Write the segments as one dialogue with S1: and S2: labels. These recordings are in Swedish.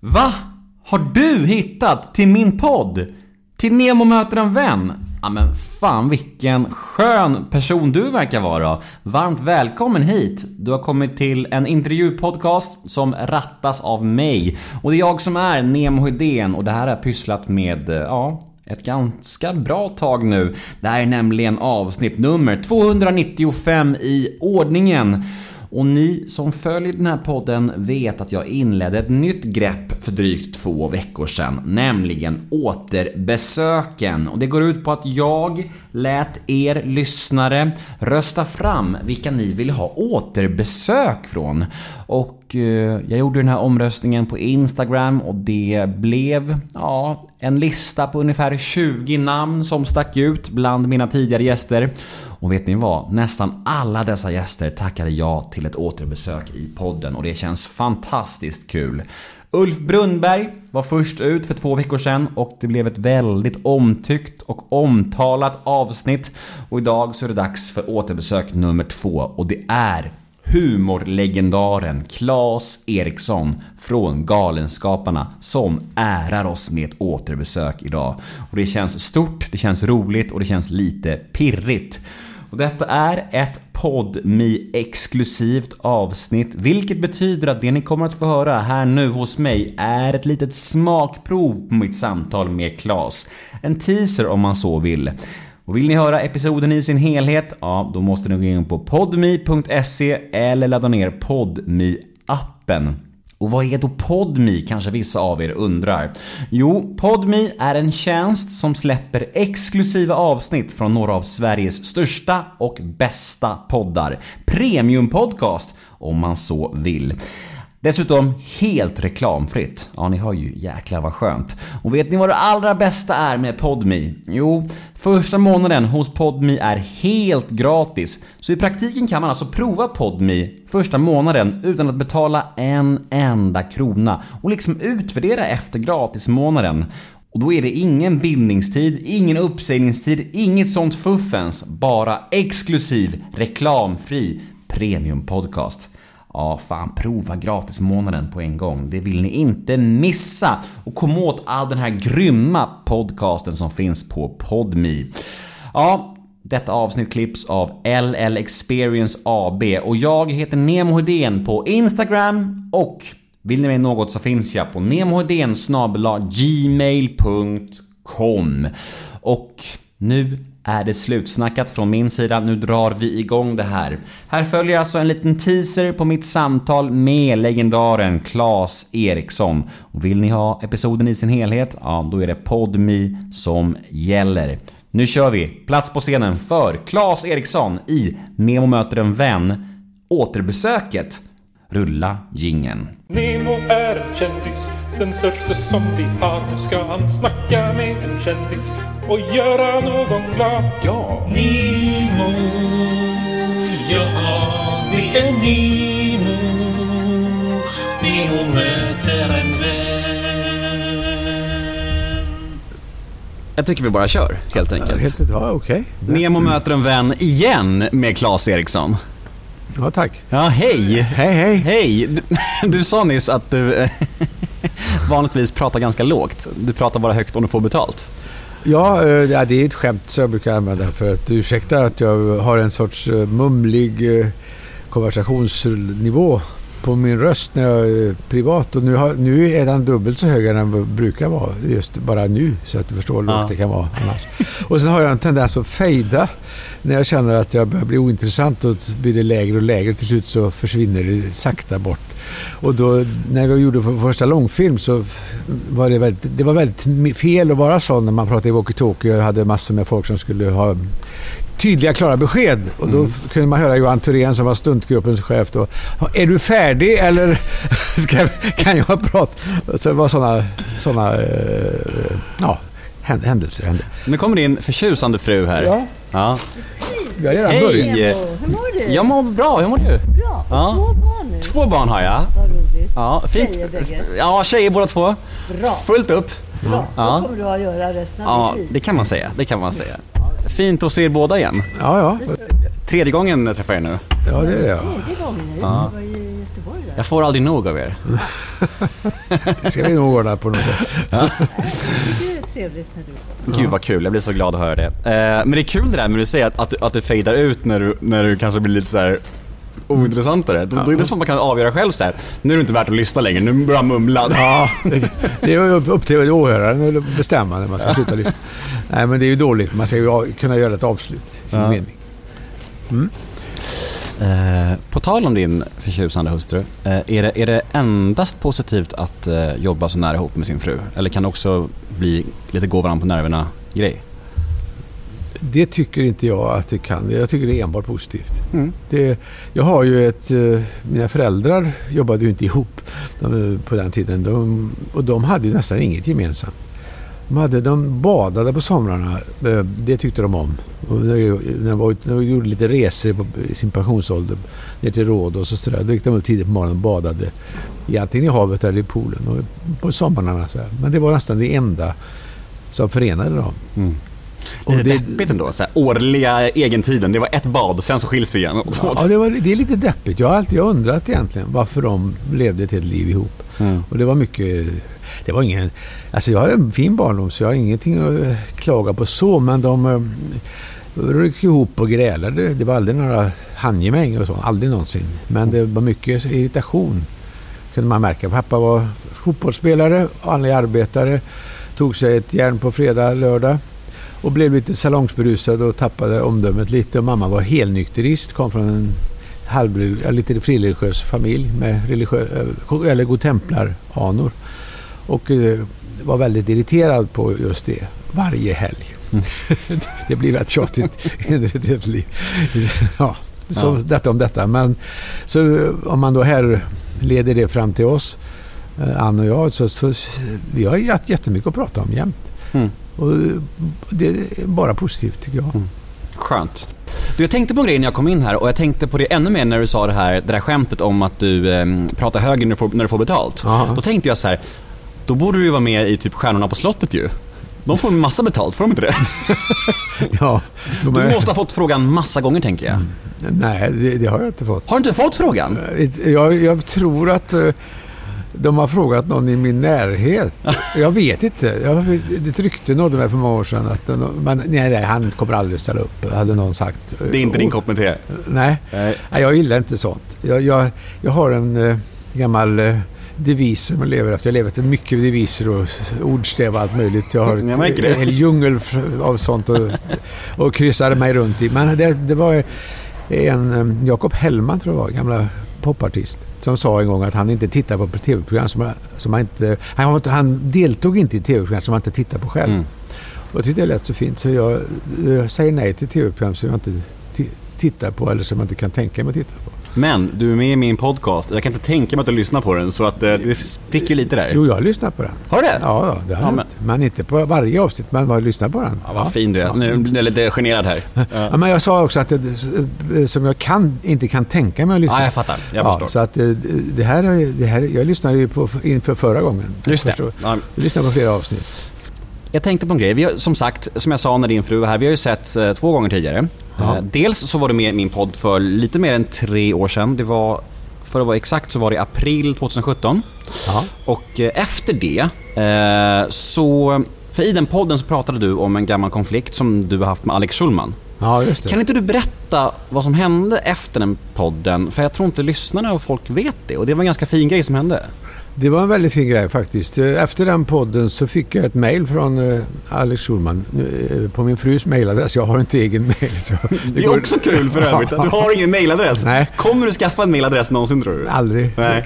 S1: Va? Har du hittat till min podd? Till Nemo möter en vän? Ja men fan vilken skön person du verkar vara. Varmt välkommen hit. Du har kommit till en intervjupodcast som rattas av mig. Och det är jag som är Nemo Hedén och det här har jag pysslat med, eh, ja, ett ganska bra tag nu. Det här är nämligen avsnitt nummer 295 i ordningen. Och ni som följer den här podden vet att jag inledde ett nytt grepp för drygt två veckor sedan, nämligen återbesöken. Och det går ut på att jag lät er lyssnare rösta fram vilka ni vill ha återbesök från. Och och eh, jag gjorde den här omröstningen på Instagram och det blev, ja, en lista på ungefär 20 namn som stack ut bland mina tidigare gäster. Och vet ni vad? Nästan alla dessa gäster tackade ja till ett återbesök i podden och det känns fantastiskt kul. Ulf Brunnberg var först ut för två veckor sedan och det blev ett väldigt omtyckt och omtalat avsnitt. Och idag så är det dags för återbesök nummer två och det är humorlegendaren Claes Eriksson från Galenskaparna som ärar oss med ett återbesök idag. Och det känns stort, det känns roligt och det känns lite pirrigt. Och detta är ett podmi exklusivt avsnitt, vilket betyder att det ni kommer att få höra här nu hos mig är ett litet smakprov på mitt samtal med Claes. En teaser om man så vill. Och vill ni höra episoden i sin helhet, ja då måste ni gå in på podmi.se eller ladda ner podmi appen och vad är då PodMe kanske vissa av er undrar? Jo, PodMe är en tjänst som släpper exklusiva avsnitt från några av Sveriges största och bästa poddar. Premium-podcast om man så vill. Dessutom helt reklamfritt. Ja, ni hör ju jäklar vad skönt. Och vet ni vad det allra bästa är med PodMe? Jo, första månaden hos PodMe är helt gratis. Så i praktiken kan man alltså prova PodMe första månaden utan att betala en enda krona och liksom utvärdera efter gratismånaden. Och då är det ingen bindningstid, ingen uppsägningstid, inget sånt fuffens. Bara exklusiv, reklamfri premiumpodcast. Ja, fan prova gratismånaden på en gång. Det vill ni inte missa. Och kom åt all den här grymma podcasten som finns på Podme. Ja, detta avsnitt klipps av LL Experience AB och jag heter Nemo Hedén på Instagram och vill ni med något så finns jag på nemohedén gmail.com Och nu är det slutsnackat från min sida. Nu drar vi igång det här. Här följer alltså en liten teaser på mitt samtal med legendaren Claes Eriksson. Och vill ni ha episoden i sin helhet? Ja, då är det PodMe som gäller. Nu kör vi! Plats på scenen för Claes Eriksson i Nemo möter en vän. Återbesöket. Rulla gingen.
S2: Nemo är en kändis, den största som vi har. Nu ska han snacka med en kändis och göra någon glad. Ja!
S3: Nemo, ja det är Nemo. Nemo möter en vän.
S1: Jag tycker vi bara kör, helt enkelt.
S4: Helt, ja, okej.
S1: Nemo möter en vän igen med Claes Eriksson.
S4: Ja, tack.
S1: Ja, hej!
S4: Hej, hej.
S1: Hej! Du, du sa nyss att du eh, vanligtvis pratar ganska lågt. Du pratar bara högt om du får betalt.
S4: Ja, eh, ja, det är ett skämt som jag brukar använda för att ursäkta att jag har en sorts eh, mumlig eh, konversationsnivå på min röst när jag är privat. Och nu, har, nu är den dubbelt så hög än den brukar vara just bara nu. Så att du förstår hur
S1: Ja.
S4: lågt det kan vara annars. Och sen har jag en tendens att fejda när jag känner att jag börjar bli ointressant och blir det lägre och lägre. Till slut så försvinner det sakta bort. Och då, när vi gjorde vår första långfilm så var det väldigt, det var väldigt fel att vara sån när man pratade i walkie-talkie och hade massor med folk som skulle ha tydliga, klara besked. Och då kunde man höra Johan Thorén som var stuntgruppens chef då. Är du färdig eller ska, kan jag prata? Så det var sådana såna, eh, ja, hän- händelser hände.
S1: Nu kommer din förtjusande fru här.
S4: Ja.
S1: Ja.
S4: Vi har redan
S1: Hej!
S4: börjat.
S5: Hur mår du?
S1: Jag mår bra, hur mår du?
S5: Bra.
S1: Ja.
S5: Två barn
S1: har jag.
S5: Vad roligt.
S1: Ja, fint.
S5: Tjejer bägge.
S1: Ja, tjejer båda två.
S5: Bra.
S1: Fullt upp.
S5: Bra.
S1: Ja.
S5: Då kommer du att göra resten av
S1: Ja,
S5: ditt liv.
S1: det kan man säga. Det kan man säga. Fint att se er båda igen.
S4: Ja, ja.
S1: Tredje gången jag träffar er nu.
S4: Ja, det är det. Ja.
S5: Tredje gången, det? Ja. var i Göteborg där.
S1: Jag får aldrig nog av er.
S4: Det ska vi nog ordna på något sätt.
S5: Jag tycker det är trevligt när du
S1: Gud vad kul, jag blir så glad att höra det. Eh, men det är kul det där med att du säger att, att, att det fejdar ut när du, när du kanske blir lite så här ointressantare. Då, då är det som att man kan avgöra själv så här. nu är det inte värt att lyssna längre, nu börjar jag mumla.
S4: Ja, det, är upp till åhöraren att bestämma när man ska sluta lyssna. Nej, men det är ju dåligt. Man ska ju kunna göra ett avslut i sin
S1: Ja.
S4: mening.
S1: Eh, på tal om din förtjusande hustru, eh, är, det, är det endast positivt att eh, jobba så nära ihop med sin fru? Eller kan det också bli lite gå varandra på nerverna-grej?
S4: Det tycker inte jag att det kan. Jag tycker det är enbart positivt.
S1: Mm.
S4: Det, jag har ju ett... eh, Mina föräldrar jobbade ju inte ihop de, på den tiden. De, och de hade ju nästan inget gemensamt. De, hade, de badade på somrarna. eh, Det tyckte de om. Och när de, var, när de gjorde lite resor på, i sin pensionsålder ner till Rhodos och sådär. Då gick de upp tidigt på morgonen och badade. I antingen i havet eller i poolen. Och på somrarna. Så här. Men det var nästan det enda som förenade dem.
S1: Mm.
S4: Och
S1: är det,
S4: det-
S1: deppigt ändå? Så här, årliga egentiden, det var ett bad, sen så skiljs vi igen.
S4: Ja, det, var, det är lite deppigt. Jag har alltid undrat egentligen varför de levde ett helt liv ihop.
S1: Mm.
S4: Och det var mycket... Det var ingen... Alltså jag har en fin barndom så jag har ingenting att eh, klaga på så, men de eh, ryckte ihop och grälade. Det var aldrig några handgemäng och så, aldrig någonsin. Men det var mycket irritation kunde man märka. Pappa var fotbollsspelare, vanlig arbetare, tog sig ett järn på fredag, lördag och blev lite salongsberusad och tappade omdömet lite. Och mamma var helnykterist, kom från en halv, lite frireligiös familj med religiö, eh, eller godtemplar-anor. Och eh, var väldigt irriterad på just det varje helg. det blir rätt tjatigt i ett helt liv. Ja, så
S1: Ja.
S4: detta om detta. Men så eh, om man då här leder det fram till oss, Ann och jag, så, så vi har jättemycket att prata om jämt.
S1: Mm.
S4: Och eh, det är bara positivt tycker jag.
S1: Skönt. Du, jag tänkte på en grej när jag kom in här och jag tänkte på det ännu mer när du sa det här, det där skämtet om att du eh, pratar högre när du får, när du får betalt.
S4: Ja.
S1: Då tänkte jag så här, då borde du ju vara med i typ Stjärnorna på slottet ju. De får massa betalt, får de inte det?
S4: Ja, de
S1: Du
S4: är-
S1: måste ha fått frågan massa gånger tänker jag.
S4: Nej, det, det har jag inte fått.
S1: Har du inte fått frågan?
S4: Jag, jag tror att eh, de har frågat någon i min närhet. Jag vet inte. Jag, ett rykte nådde mig för många år sedan. Att, men nej, nej, han kommer aldrig ställa upp, hade någon sagt.
S1: Det är inte din kopp med te.
S4: Nej,
S1: Nej.
S4: jag gillar inte sånt. Jag, jag, jag har en eh, gammal eh, devis som jag lever efter. Jag lever efter mycket deviser och ordstäv och allt möjligt. Jag har ett, en djungel f- av sånt och, och kryssade mig runt i. Men det, det var en eh, Jakob Hellman, tror jag var, gamla popartist, som sa en gång att han inte tittar på tv-program som, som han inte... Han, han deltog inte i tv-program som han inte tittar på själv.
S1: Mm.
S4: Och jag tyckte det lät så fint så jag, jag säger nej till tv-program som jag inte ti- tittar på eller som jag inte kan tänka mig att titta på.
S1: Men du är med i min podcast och jag kan inte tänka mig att du lyssnar på den så att eh, det fick ju lite där.
S4: Jo, jag har lyssnat på den.
S1: Har du det?
S4: Ja, det har
S1: Ja,
S4: jag
S1: men-
S4: men... men inte på varje avsnitt, men jag lyssnat på den.
S1: Ja, vad fin du är. Nu blir jag lite generad här.
S4: Ja, men jag sa också att det, som jag kan, inte kan tänka mig att lyssna
S1: Ja, jag fattar. Jag
S4: ja,
S1: förstår.
S4: Så att eh, det här, det här, jag lyssnade ju på inför förra gången.
S1: Just det.
S4: Förstår.
S1: Ja.
S4: Jag lyssnade på flera avsnitt.
S1: Jag tänkte på en grej. Vi har, som sagt, som jag sa när din fru var här, vi har ju sett eh, två gånger tidigare.
S4: Ja.
S1: Eh, dels så var du med i min podd för lite mer än tre år sedan. Det var, för att vara exakt så var det i april 2017.
S4: Ja.
S1: Och eh, efter det eh, så... För i den podden så pratade du om en gammal konflikt som du har haft med Alex Schulman.
S4: ja, just det.
S1: Kan inte du berätta vad som hände efter den podden? För jag tror inte lyssnarna och folk vet det. Och det var en ganska fin grej som hände.
S4: Det var en väldigt fin grej faktiskt. Eh, Efter den podden så fick jag ett mejl från eh, Alex Schulman eh, på min frus mejladress. Jag har inte egen mejl. så
S1: Det är också kul för övrigt att du har ingen mailadress.
S4: Nej.
S1: Kommer du skaffa en mailadress någonsin tror du?
S4: Aldrig.
S1: Nej.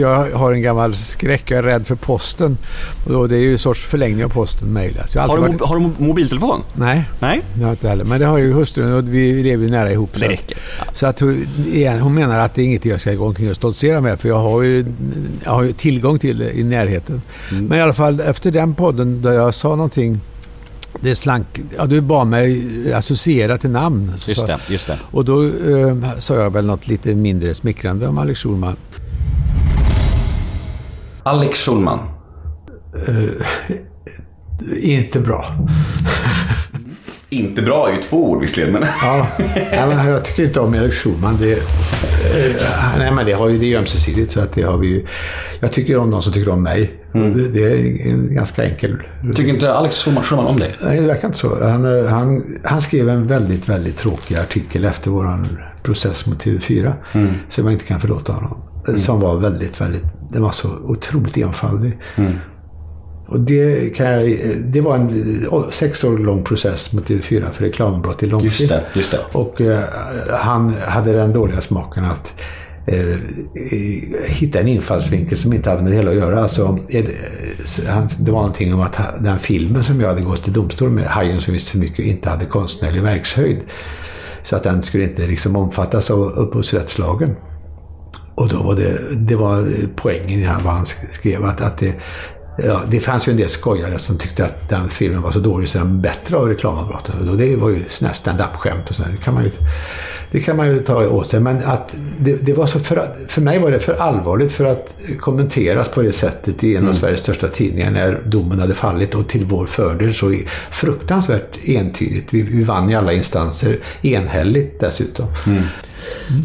S4: Jag, har en gammal skräck. Jag är rädd för posten. Och det är ju en sorts förlängning av posten, mejl. Alltså,
S1: Har du,
S4: varit-
S1: har du mo- mobiltelefon?
S4: Nej,
S1: Nej?
S4: det har jag inte heller. Men det har ju hustrun och vi lever ju nära ihop.
S1: Det
S4: så att-
S1: räcker.
S4: Så att hon, hon menar att det är inget jag ska gå omkring och stoltsera med för jag har ju, jag har ju tillgång till det i närheten.
S1: Mm.
S4: Men i alla fall efter den podden där jag sa någonting det slank, ja du bad mig associera till namn. Så
S1: Just det, just det.
S4: Och då eh, sa jag väl något lite mindre smickrande om Alex Schulman.
S1: Alex Schulman.
S4: Inte bra.
S6: Inte bra är ju två ord visserligen, men...
S4: Ja, men jag tycker inte om Erik Schulman. Det, eh, nej, men det, har ju, det är ju ömsesidigt. Så att det har vi ju, jag tycker om någon som tycker om mig.
S6: Mm.
S4: Det, det är en ganska enkel...
S6: Tycker inte Alex Schulman om dig?
S4: Nej, det verkar inte så. Han, eh, han, han skrev en väldigt, väldigt tråkig artikel efter vår process mot TV4.
S6: Mm.
S4: Som jag inte kan förlåta honom. Som var väldigt, väldigt... Den var så otroligt enfaldig.
S6: Mm.
S4: Och det, kan jag, det var en sex år lång process mot TV4 för reklambrott i långfilm.
S6: Just det, just det.
S4: Och eh, han hade den dåliga smaken att eh, hitta en infallsvinkel som inte hade med det hela att göra. Alltså, han, det var någonting om att den filmen som jag hade gått till domstol med, Hajen som visste för mycket, inte hade konstnärlig verkshöjd. Så att den skulle inte liksom omfattas av upphovsrättslagen. Och då var det, det var poängen i vad han skrev. Att, att det, ja, det fanns ju en del skojare som tyckte att den filmen var så dålig så den var bättre av reklamavbrottet. Och det var ju sådana här stand-up-skämt och sådär. Det kan man ju, det kan man ju ta åt sig. Men att det, det var så för, för mig var det för allvarligt för att kommenteras på det sättet i en av Sveriges största tidningar när domen hade fallit och till vår fördel så fruktansvärt entydigt. Vi, vi vann i alla instanser, enhälligt dessutom.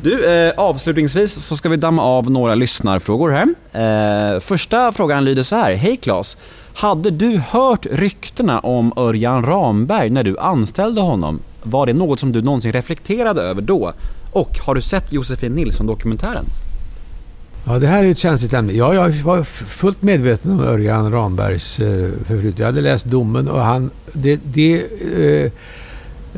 S1: Du, eh, avslutningsvis så ska vi damma av några lyssnarfrågor här. Eh, första frågan lyder så här. Hej Claes. Hade du hört ryktena om Örjan Ramberg när du anställde honom? Var det något som du någonsin reflekterade över då? Och har du sett Josefin Nilsson-dokumentären?
S4: Ja, det här är ett känsligt ämne. Ja, jag var fullt medveten om Örjan Rambergs eh, förflutna. Jag hade läst domen och han... Det, det, eh,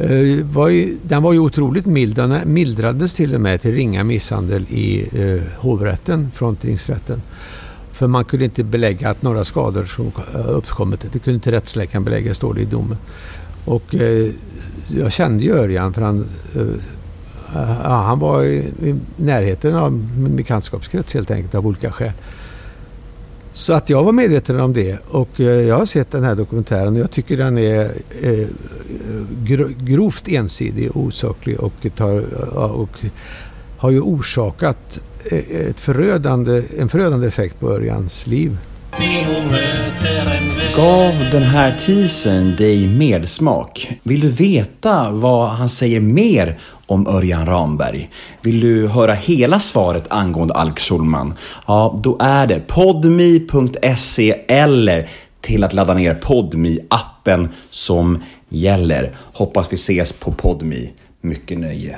S4: eh, var ju, den var ju otroligt mild. Den mildrades till och med till ringa misshandel i eh, hovrätten från tingsrätten. För man kunde inte belägga att några skador som uppkommit. Det kunde inte rättsläkaren belägga, står det i domen. Och eh, jag kände ju Örjan för han eh, Ja, han var i, i närheten av min bekantskapskrets helt enkelt av olika skäl. Så att jag var medveten om det och eh, jag har sett den här dokumentären och jag tycker den är eh, grovt ensidig och osaklig och, tar, och har ju orsakat ett förödande, en förödande effekt på Örjans liv.
S6: Gav den här teasern dig medsmak? Vill du veta vad han säger mer om Örjan Ramberg? Vill du höra hela svaret angående Alk Schulman? Ja, då är det podmi.se eller till att ladda ner podmi appen som gäller. Hoppas vi ses på podmi. Mycket nöje.